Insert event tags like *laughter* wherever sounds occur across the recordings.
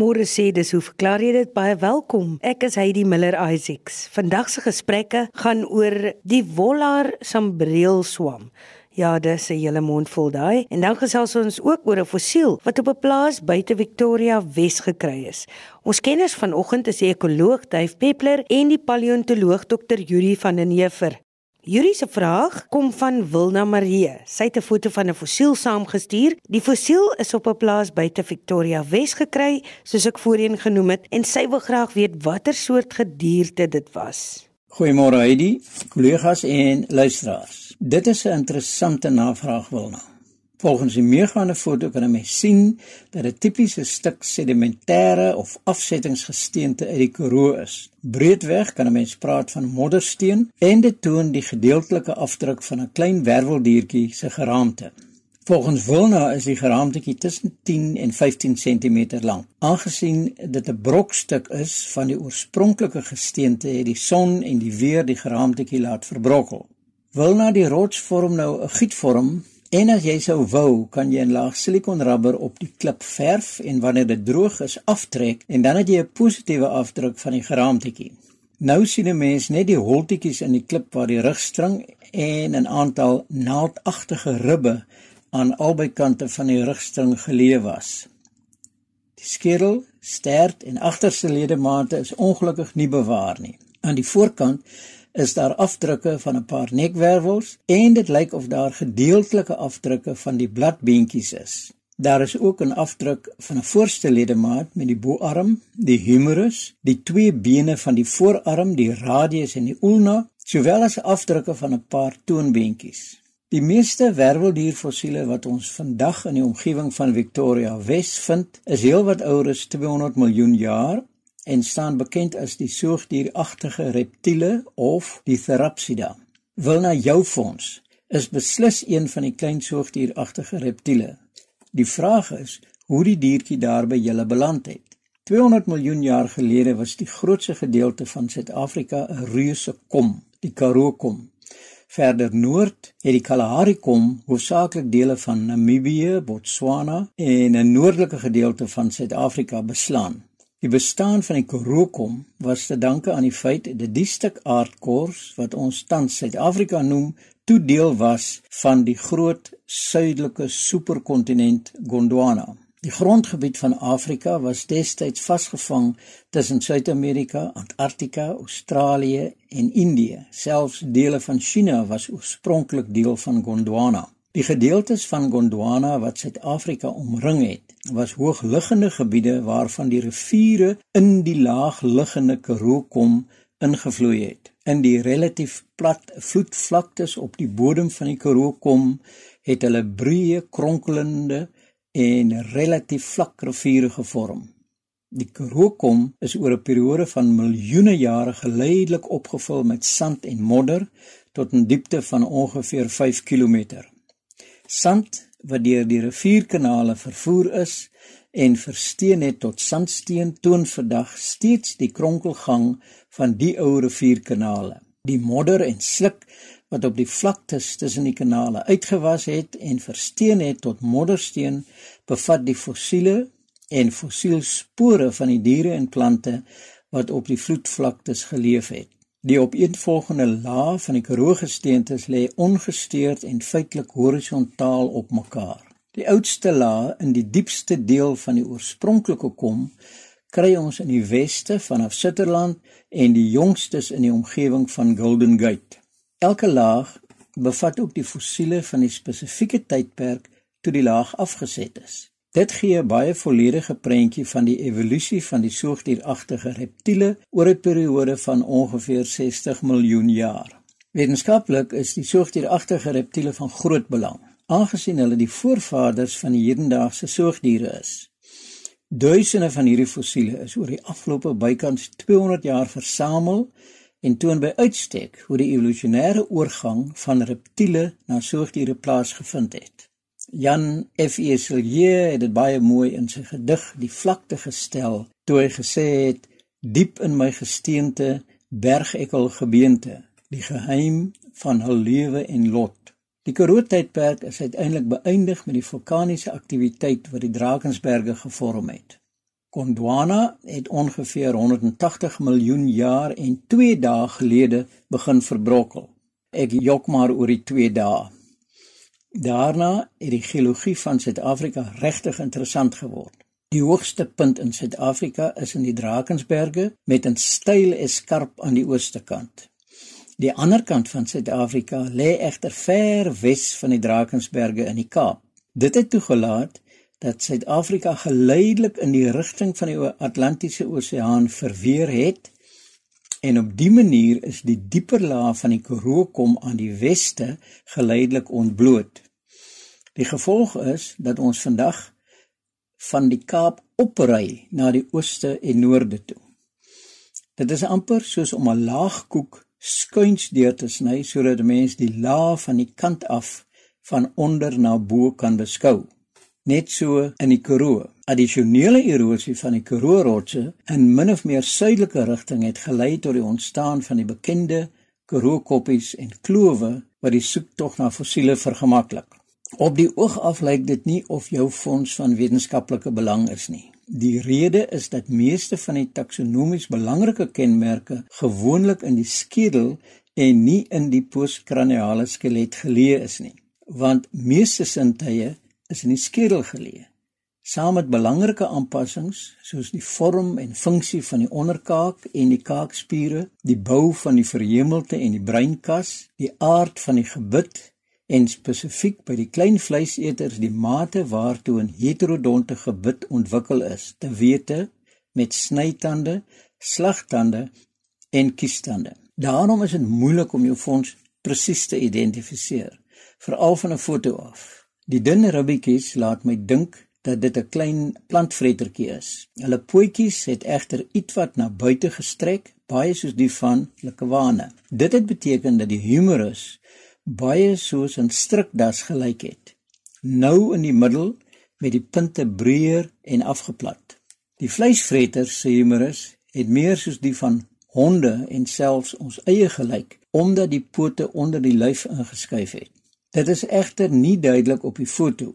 Môre sê dis hoe verklaar jy dit baie welkom. Ek is Heidi Miller Isaacs. Vandag se gesprekke gaan oor die Wollar sambreel swam. Ja, dis 'n hele mond vol daai. En dan gesels ons ook oor 'n fossiel wat op 'n plaas buite Victoria Wes gekry is. Ons kenners vanoggend is die ekoloog Dave Peppler en die paleontoloog Dr. Yuri van den Heever. Yuri se vraag kom van Wilna Marie. Sy het 'n foto van 'n fossiel saamgestuur. Die fossiel is op 'n plaas buite Victoria Wes gekry, soos ek voorheen genoem het, en sy wil graag weet watter soort gedierte dit was. Goeiemôre Heidi, kollegas en luisteraars. Dit is 'n interessante navraag Wilna. Volgens die meegaande foto kan 'n mens sien dat 'n tipiese stuk sedimentêre of afsettingsgesteente uit die Karoo is. Breedweg kan 'n mens praat van moddersteen en dit toon die gedeeltelike afdruk van 'n klein werweldiertjie se geraamte. Volgens Wilna is die geraamtetjie tussen 10 en 15 cm lank. Aangesien dit 'n brokstuk is van die oorspronklike gesteente, het die son en die weer die geraamtetjie laat verbrokkel. Wilna die rots vorm nou 'n gietvorm en as jy sou wou, kan jy 'n laag silikonrubber op die klip verf en wanneer dit droog is, aftrek en dan het jy 'n positiewe afdruk van die geraamtetjie. Nou sien 'n mens net die holtetjies in die klip waar die rugstring en 'n aantal naaldagtige ribbe aan albei kante van die rugstring geleë was. Die skedel, stert en agterste ledemate is ongelukkig nie bewaar nie. Aan die voorkant is daar afdrukke van 'n paar nekwervels en dit lyk of daar gedeeltelike afdrukke van die bladbeentjies is. Daar is ook 'n afdruk van 'n voorste ledemaat met die boarm, die humerus, die twee bene van die voorarm, die radius en die ulna, sowel as afdrukke van 'n paar toonbeentjies. Die meeste werweldierfossiele wat ons vandag in die omgewing van Victoria Wes vind, is heelwat ouer as 200 miljoen jaar en staan bekend as die soogdieragtige reptiele of die Therapsida. Wil na jou fonds is beslis een van die klein soogdieragtige reptiele. Die vraag is hoe die diertjie daar by julle beland het. 200 miljoen jaar gelede was die grootste gedeelte van Suid-Afrika 'n reuse kom, die Karoo kom. Verder noord het die Kalahari kom hoofsaaklik dele van Namibië, Botswana en 'n noordelike gedeelte van Suid-Afrika beslaan. Die bestaan van die Karoo kom was te danke aan die feit dat die stuk aardkors wat ons tans Suid-Afrika noem, toe deel was van die groot suidelike superkontinent Gondwana. Die grondgebied van Afrika was destyds vasgevang tussen Suid-Amerika, Antarktika, Australië en Indië. Selfs dele van China was oorspronklik deel van Gondwana. Die gedeeltes van Gondwana wat Suid-Afrika omring het, was hoogliggende gebiede waarvan die riviere in die laagliggende Karoo kom ingevloei het. In die relatief plat vloedvlaktes op die bodem van die Karoo kom het hulle breë kronkelende en relatief vlak riviere gevorm. Die Karoo kom is oor 'n periode van miljoene jare geleidelik opgevul met sand en modder tot 'n diepte van ongeveer 5 km. Sand wat deur die rivierkanale vervoer is en versteen het tot sandsteen toon vandag steeds die kronkelgang van die ou rivierkanale. Die modder en sluk wat op die vlaktes tussen die kanale uitgewas het en versteen het tot moddersteen, bevat die fossiele en fossielspore van die diere en plante wat op die vloedvlaktes geleef het. Die opeenvolgende lae van die karoogesteentes lê ongesteurd en feitelik horisontaal op mekaar. Die oudste laag in die diepste deel van die oorspronklike kom kry ons in die weste vanaf Sutherland en die jongstes in die omgewing van Golden Gate. Elke laag bevat ook die fossiele van die spesifieke tydperk toe die laag afgeset is. Dit gee 'n baie volledige prentjie van die evolusie van die soogdieragtige reptiele oor 'n periode van ongeveer 60 miljoen jaar. Wetenskaplik is die soogdieragtige reptiele van groot belang, aangesien hulle die voorvaders van die hedendaagse soogdiere is. Duisende van hierdie fossiele is oor die afgelope bykans 200 jaar versamel en toon by uitstek hoe die evolusionêre oorgang van reptiele na soogdiere plaasgevind het. Jan F. E. Silje het dit baie mooi in sy gedig Die vlakte gestel toe hy gesê het diep in my gesteente berg ek al gebeente die geheim van hul lewe en lot. Die Karoo tydperk is uiteindelik beëindig met die vulkaniese aktiwiteit wat die Drakensberge gevorm het. Gondwana het ongeveer 180 miljoen jaar en 2 dae gelede begin verbrokkel. Ek jok maar oor die 2 dae. Daarna het die geologie van Suid-Afrika regtig interessant geword. Die hoogste punt in Suid-Afrika is in die Drakensberge met 'n steil eskarp aan die ooste kant. Die ander kant van Suid-Afrika lê egter ver wes van die Drakensberge in die Kaap. Dit het toegelaat dat Suid-Afrika geleidelik in die rigting van die Atlantiese Oseaan verweer het en op dië manier is die dieper laag van die Karoo kom aan die weste geleidelik ontbloot. Die gevolg is dat ons vandag van die Kaap opry na die ooste en noorde toe. Dit is amper soos om 'n laagkoek skuins deur te sny sodat 'n mens die laag van die kant af van onder na bo kan beskou. Net so in die Karoo. Addisionele erosie van die Karoo rotse in min of meer suidelike rigting het gelei tot die ontstaan van die bekende Karoo koppies en klowe wat die soektog na fossiele vergemaklik. Op die oog af lyk dit nie of jou fonds van wetenskaplike belang is nie. Die rede is dat meeste van die taksonomies belangrike kenmerke gewoonlik in die skedel en nie in die postkraniale skelet geleë is nie, want meeste sintuie is in die skedel geleë. Saam met belangrike aanpassings soos die vorm en funksie van die onderkaak en die kaakspiere, die bou van die verhemelte en die breinkas, die aard van die gebit en spesifiek by die klein vleiseters die mate waartoe 'n heterodonte gebit ontwikkel is, te wete met snytande, slagtande en kiestande. Daarom is dit moeilik om jou fonds presies te identifiseer, veral van 'n foto af. Die dun ribbetjies laat my dink dat dit 'n klein plantvrettertjie is. Hulle pootjies het egter ietwat na buite gestrek, baie soos die van likwane. Dit het beteken dat die humerus baie soos 'n strikdas gelyk het. Nou in die middel met die punte breër en afgeplat. Die vleisvreters sê humerus het meer soos die van honde en selfs ons eie gelyk omdat die pote onder die lyf ingeskuif het. Dit is egter nie duidelik op die foto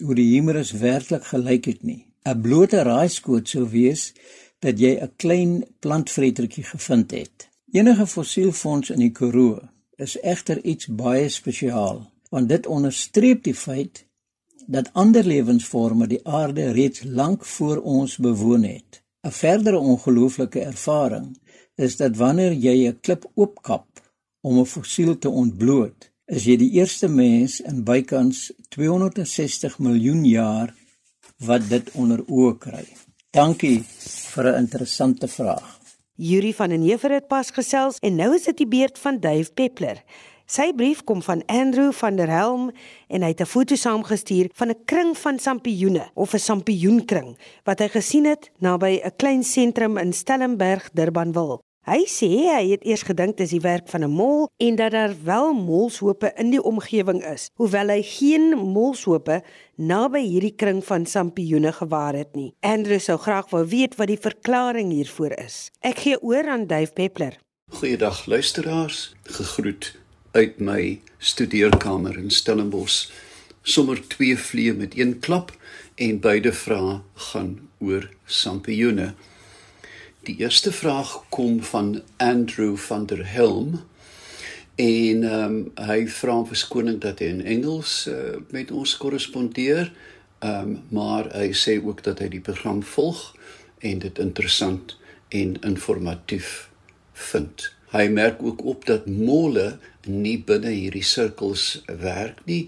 hoe die humerus werklik gelyk het nie. 'n Blote raaiskoot sou wees dat jy 'n klein plantvretertjie gevind het. Enige fossielfonds in die Karoo is egter iets baie spesiaal, want dit onderstreep die feit dat ander lewensvorme die aarde reeds lank voor ons bewoon het. 'n Verdere ongelooflike ervaring is dat wanneer jy 'n klip oopkap om 'n fossiel te ontbloot, is jy die eerste mens in bykans 260 miljoen jaar wat dit onder oë kry. Dankie vir 'n interessante vraag. Yuri van den Heever het pas gesels en nou is dit die beurt van Dave Peppler. Sy brief kom van Andrew van der Helm en hy het 'n foto saamgestuur van 'n kring van sampioene of 'n sampioenkring wat hy gesien het naby 'n klein sentrum in Stellenberg, Durbanville. Hy sê hy het eers gedink dis die werk van 'n mol en dat daar wel molshope in die omgewing is, hoewel hy geen molshope naby hierdie kring van sampioene gewaar het nie. Andrew sou graag wou weet wat die verklaring hiervoor is. Ek gee oor aan Dave Peppler. Goeiedag luisteraars, gegroet uit my studeerkamer in Stellenbosch. Sommer twee vliee met een klap en beide vrae gaan oor sampioene. Die eerste vraag kom van Andrew van der Helm en ehm um, hy vra verskoning dat hy in Engels uh, met ons korrespondeer. Ehm um, maar hy sê ook dat hy die program volg en dit interessant en informatief vind. Hy merk ook op dat mole nie binne hierdie sirkels werk nie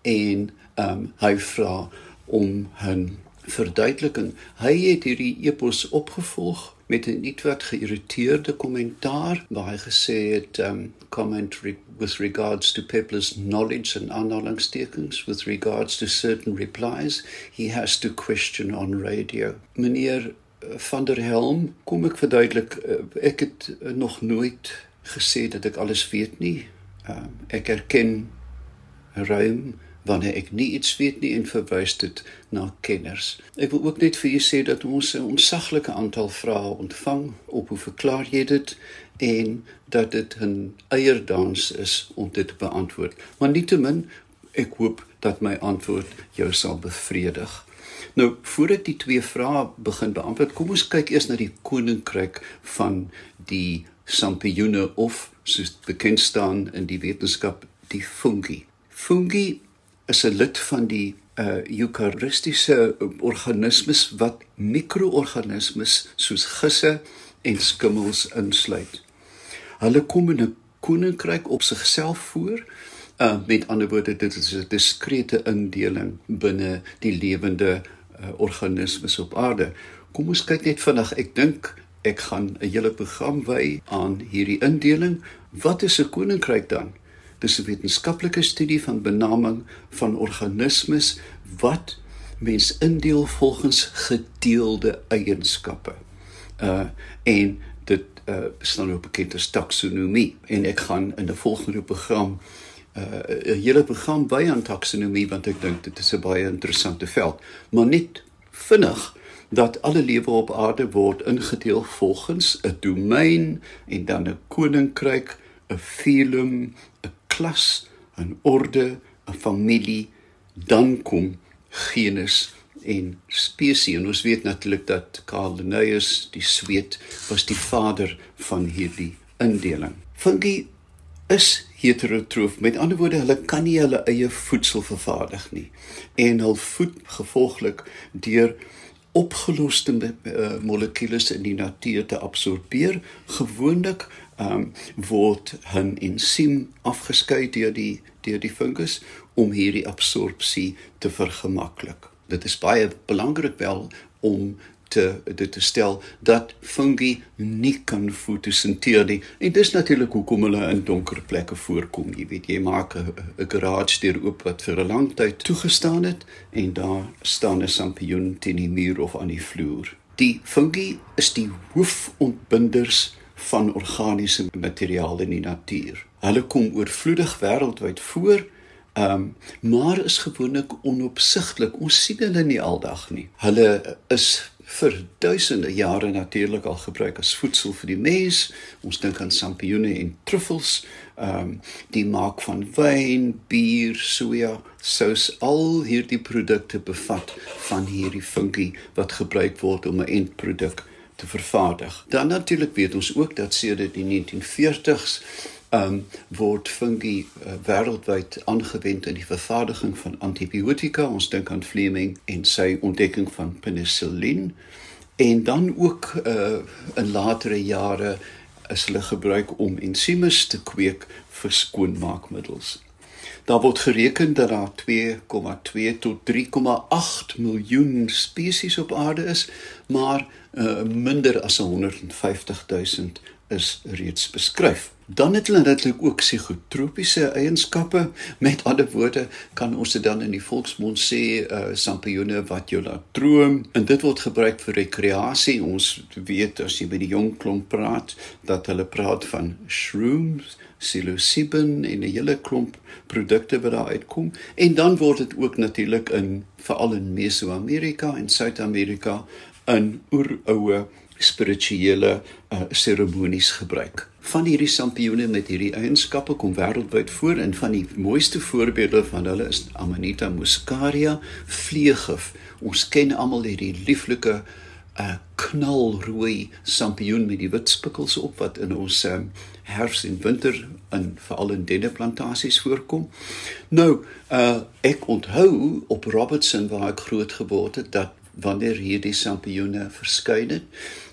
en ehm um, hy vra om 'n verduideliking. Hy het hierdie epos opgevolg met 'n ietwat geïrriteerde kommentaar waar hy gesê het um commentary with regards to Peppler's knowledge and aanhalingstekens with regards to certain replies he has to question on radio. Meneer uh, van der Helm, kom ek verduidelik uh, ek het uh, nog nooit gesê dat ek alles weet nie. Um, ek erken ruim wanneer ek nie iets weet nie en verwys dit na kenners. Ek wil ook net vir julle sê dat ons 'n onsaglike aantal vrae ontvang op hoe verklaar jy dit en dat dit 'n eierdans is om dit te beantwoord. Maar nietemin ek hoop dat my antwoord jou sal bevredig. Nou, voor ek die twee vrae begin beantwoord, kom ons kyk eers na die koninkryk van die sampioene of soos bekend staan in die wetenskap die fungi. Fungi is 'n lid van die uh eukaristiese organismes wat mikroorganismes soos gisse en skimmels insluit. Hulle kom in 'n koninkryk op sigself voor. Uh met ander woorde dit is 'n diskrete indeling binne die lewende uh, organismes op aarde. Kom ons kyk net vinnig. Ek dink ek gaan 'n hele program wy aan hierdie indeling. Wat is 'n koninkryk dan? Dis 'n wetenskaplike studie van benaming van organismes wat mens indeel volgens gedeelde eienskappe. Uh en dit uh staan ook bekend as taksonomie en ek gaan in 'n volgende program uh 'n hele program by aan taksonomie want ek dink dit is 'n baie interessante veld. Maar net vinnig dat alle lewe op aarde word ingedeel volgens 'n domein en dan 'n koninkryk, 'n filum, 'n klas, 'n orde, 'n familie, dan kom genus en spesies. En ons weet natuurlik dat Carl Linnaeus, die Sweed, was die vader van hierdie indeling. Fungi is heterotroof. Met ander woorde, hulle kan nie hulle eie voedsel vervaardig nie en hul voed gevolglik deur opgeloste uh, molekules in die natuur te absorbeer. Gewoonlik um, word 'n ensiem afgeskei deur die deur die fungus om hierdie absorpsie te vergemaklik. Dit is baie belangrik wel om te dit te stel dat fungi nie kan fotosinteer nie. En dis natuurlik hoekom hulle in donker plekke voorkom. Jy weet, jy maak 'n garage deur oop wat vir 'n lang tyd toegestaan het en daar staan 'n sampioen teen die muur of aan die vloer. Die fungi is die hoofontbinders van organiese materiaal in die natuur. Hulle kom oorvloedig wêreldwyd voor. Um, maar is gewoonlik onopsigtelik. Ons sien hulle nie aldag nie. Hulle is vir duisende jare natuurlik al gebruik as voedsel vir die mens. Ons dink aan sampioene en truffels. Ehm um, die maak van wyn, bier, soja, sous, al hierdie produkte bevat van hierdie fungi wat gebruik word om 'n eindproduk te vervaardig. Dan natuurlik weet ons ook dat sedert die 1940s um, word fungi uh, wêreldwyd aangewend in die vervaardiging van antibiotika. Ons dink aan Fleming en sy ontdekking van penicillin. En dan ook uh, in latere jare is hulle gebruik om ensieme te kweek vir skoonmaakmiddels. Daar word gereken dat daar 2,2 tot 3,8 miljoen spesies op aarde is, maar uh, minder as 150 000 is reeds beskryf. Dan het hulle natuurlik ook psigotropiese eienskappe. Met ander woorde kan ons dit dan in die volksmond sê uh sampioene wat jou laat droom. En dit word gebruik vir rekreasie. Ons weet as jy by die jong klomp praat dat hulle praat van shrooms, psilocybin en 'n hele klomp produkte wat daar uitkom. En dan word dit ook natuurlik in veral in Meso-Amerika en Suid-Amerika in oeroue spirituele uh, seremonies gebruik. Van hierdie sampioene met hierdie eienskappe kom wêreldwyd voor en van die mooiste voorbeelde van hulle is Amanita muscaria vleeggif. Ons ken almal hierdie lieflike 'n knalrooi sampioen met die wit spikkels op wat in ons um, herfs en winter in veral in denneplantasies voorkom. Nou, uh, ek onthou op Robertson waar ek groot geword het dat wanneer hierdie sampioene verskyn het,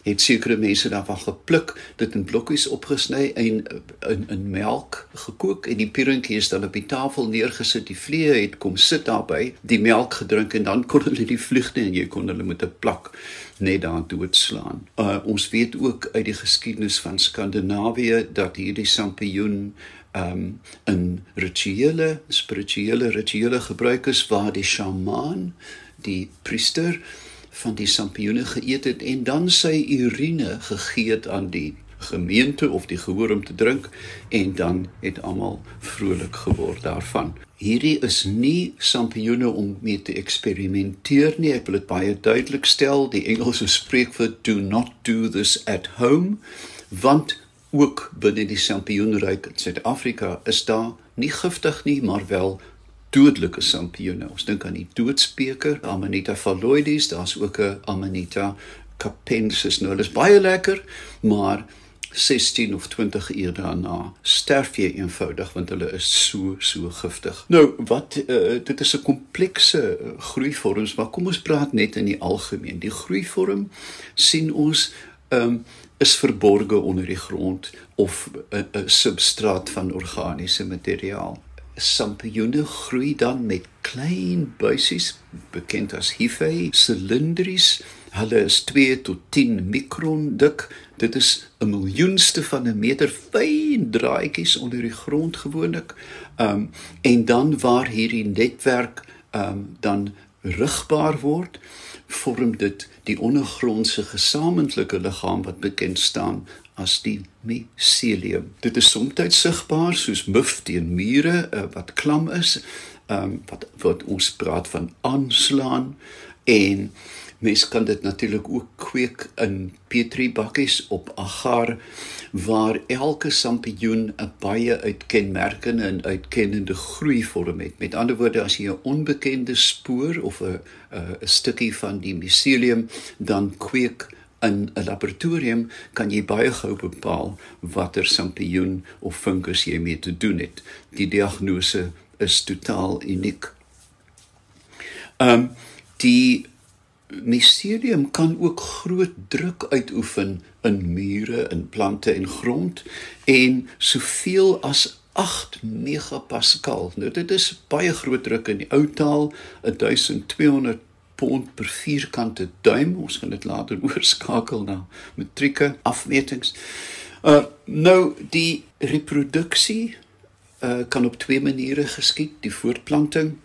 het sekere mense daarvan gepluk, dit in blokkies opgesny en in in melk gekook en die pierentjie is dan op die tafel neergesit. Die vliee het kom sit daarby, die melk gedrink en dan kon hulle die vlugte en jy kon hulle met 'n plak net daar doodslaan. Uh, ons weet ook uit die geskiedenis van Skandinawië dat hierdie sampioen um 'n rituele spirituele rituele gebruik is waar die sjamaan die priester van die sampioene geëet het en dan sy urine gegee het aan die gemeente of die gehoor om te drink en dan het almal vrolik geword daarvan. Hierdie is nie sampioene om mee te eksperimenteer nie. Ek wil dit baie duidelik stel. Die Engelse spreekwoord do not do this at home want ook binne die sampioenryk in Suid-Afrika is daar nie giftig nie, maar wel dodelike sampioene. Ons dink aan die doodspeker, Amanita phalloides, daar's ook 'n Amanita capensis. Nou, dit is baie lekker, maar 16 of 20 uur daarna sterf jy eenvoudig want hulle is so so giftig. Nou wat uh, dit is 'n komplekse groeivorms, maar kom ons praat net in die algemeen. Die groeivorm sien ons um, is verborge onder die grond of 'n substraat van organiese materiaal. Sampioene groei dan met klein buisies bekend as hyphae, silindries Hulle is 2 tot 10 mikron dik. Dit is 'n miljoenste van 'n meter fyn draadjies onder die grond gewoonlik. Um en dan waar hierdie netwerk um dan rigbaar word, vorm dit die ondergrondse gesamentlike liggaam wat bekend staan as die mycelium. Dit is soms sigbaar soos muf teen mure uh, wat klam is, um wat wat ons praat van aanslaan en Mens kan dit natuurlik ook kweek in petri bakkies op agar waar elke sampioen 'n baie uitkenmerkende en uitkennende groeivorm het. Met ander woorde, as jy 'n onbekende spoor of 'n 'n stukkie van die mycelium dan kweek in 'n laboratorium, kan jy baie gou bepaal watter sampioen of fungus jy mee te doen het. Die diagnose is totaal uniek. Ehm um, die Mycelium kan ook groot druk uitoefen in mure, in plante en grond en soveel as 8 megapascal. Nou dit is baie groot druk in die ou taal, 1200 pond per vierkante duim. Ons gaan dit later *laughs* oorskakel na metrieke afmetings. Uh nou die reproduksie uh kan op twee maniere geskied, die voortplanting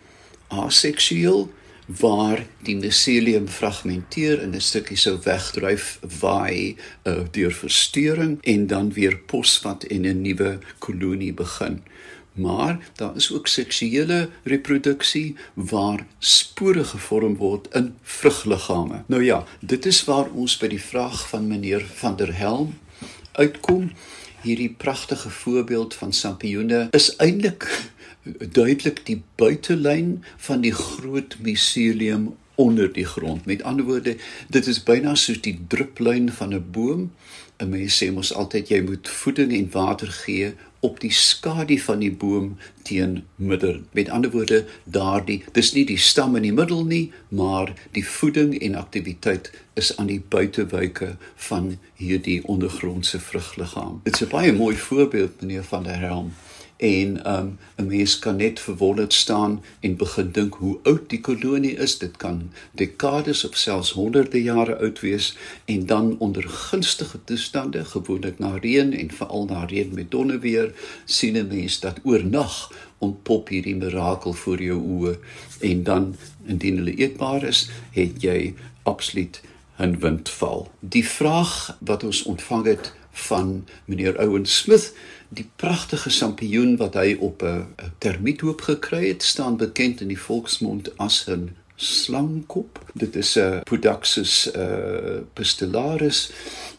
aseksueel waar die mycelium fragmenteer en 'n stukkie sou wegdryf waai uh, deur verstoring en dan weer posvat en 'n nuwe kolonie begin. Maar daar is ook seksuele reproduksie waar spore gevorm word in vrugliggame. Nou ja, dit is waar ons by die vraag van meneer van der Helm uitkom. Hierdie pragtige voorbeeld van sampioene is eintlik duidelik die buitelyn van die groot miselium onder die grond. Met ander woorde, dit is byna soos die druplyn van 'n boom. 'n Mens sê mos altyd jy moet voeding en water gee op die skadu van die boom teen midder. Met ander woorde, daardie dis nie die stam in die middel nie, maar die voeding en aktiwiteit is aan die buitewyke van hierdie ondergrondse vrugliggaam. Dit's 'n baie mooi voorbeeld meneer van der Helm en um 'n mens kan net verwonderd staan en begin dink hoe oud die kolonie is. Dit kan dekades of selfs honderde jare oud wees. En dan onder gunstige toestande gewoonlik na reën en veral na reën met donderweer sien 'n mens dat oornag ontpop hierdie mirakel voor jou oë. En dan indien hulle eetbaar is het jy absoluut 'n windval. Die vraag wat ons ontvang het van meneer Owen Smith die pragtige sampioen wat hy op 'n termiethoop gekry het, staan bekend in die volksmond as 'n slangkop. Dit is 'n Podaxus uh pistillaris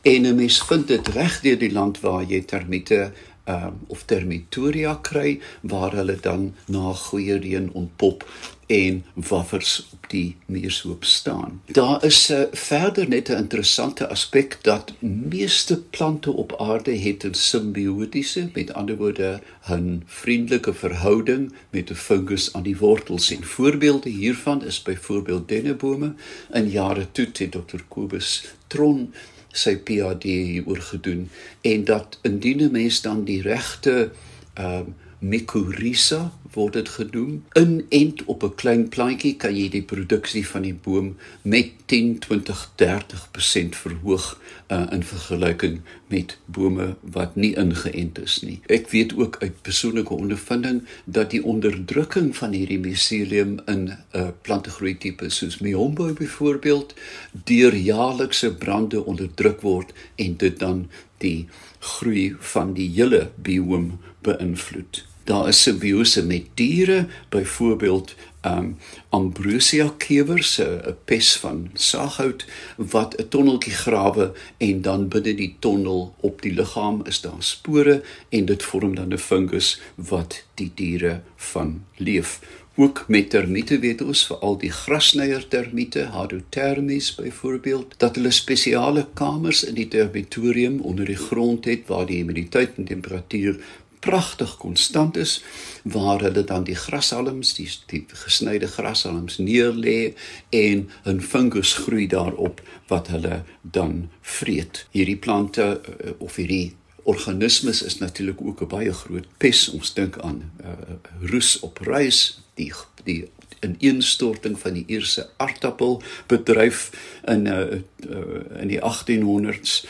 en 'n mens vind dit reg deur die land waar jy termiete um, of termitoria kry waar hulle dan na goeie reën ontpop en waffers op die muurshoop staan. Daar is 'n uh, verder net 'n interessante aspek dat meeste plante op aarde het 'n simbiotiese, met ander woorde, 'n vriendelike verhouding met 'n fungus aan die wortels. En voorbeelde hiervan is byvoorbeeld dennebome. In jare toe het Dr. Kobus Tron sy PhD hieroor gedoen en dat indien 'n mens dan die regte ehm uh, mycorrhiza word dit genoem. In ent op 'n klein plantjie kan jy die produksie van die boom met 10, 20, 30% verhoog uh, in vergelyking met bome wat nie ingeënt is nie. Ek weet ook uit persoonlike ondervinding dat die onderdrukking van hierdie mycelium in 'n uh, plantegroei tipe soos Miombo byvoorbeeld deur jaarlikse brande onderdruk word en dit dan die groei van die hele bioom beïnvloed daar is simbiose met diere, byvoorbeeld um ambrosia kewers, 'n pes van saghout wat 'n tonneltjie grawe en dan binne die tonnel op die liggaam is daar spore en dit vorm dan 'n fungus wat die diere van leef. Ook met termiete weet ons veral die grasnyer termiete, Hadothermes byvoorbeeld, dat hulle spesiale kamers in die territorium onder die grond het waar die humiditeit en temperatuur pragtig konstant is waar hulle dan die grashalms, die, die gesnyde grashalms neerlê en 'n fungus groei daarop wat hulle dan vreet. Hierdie plante eh, of hierdie organismes is natuurlik ook 'n baie groot pes. Ons dink aan uh, roes op rys, die die ineenstorting van die eerste aardappelbedryf in uh, uh, in die 1800s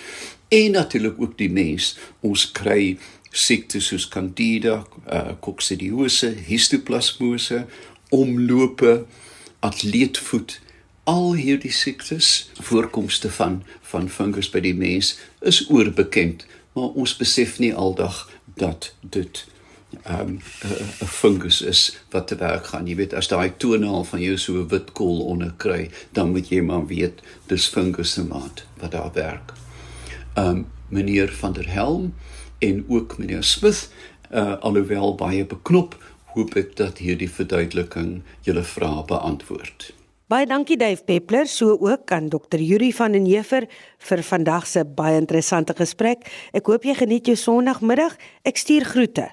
en natuurlik ook die mens. Ons kry siektes soos Candida, uh, Coccidiose, Histoplasmose, omlope, atleetvoet, al hierdie siektes, voorkomste van van fungus by die mens is oorbekend, maar ons besef nie aldag dat dit 'n um, fungus is wat te werk gaan. Jy weet as daai tonaal van jou so 'n wit kool onder kry, dan moet jy maar weet dis fungus se maat wat daar werk. Um, meneer van der Helm en ook meneer Smith uh, alhoewel baie beknop hoop ek dat hierdie verduideliking julle vrae beantwoord. Baie dankie Dave Peppler, so ook aan Dr. Yuri van den Heever vir vandag se baie interessante gesprek. Ek hoop jy geniet jou Sondagmiddag. Ek stuur groete.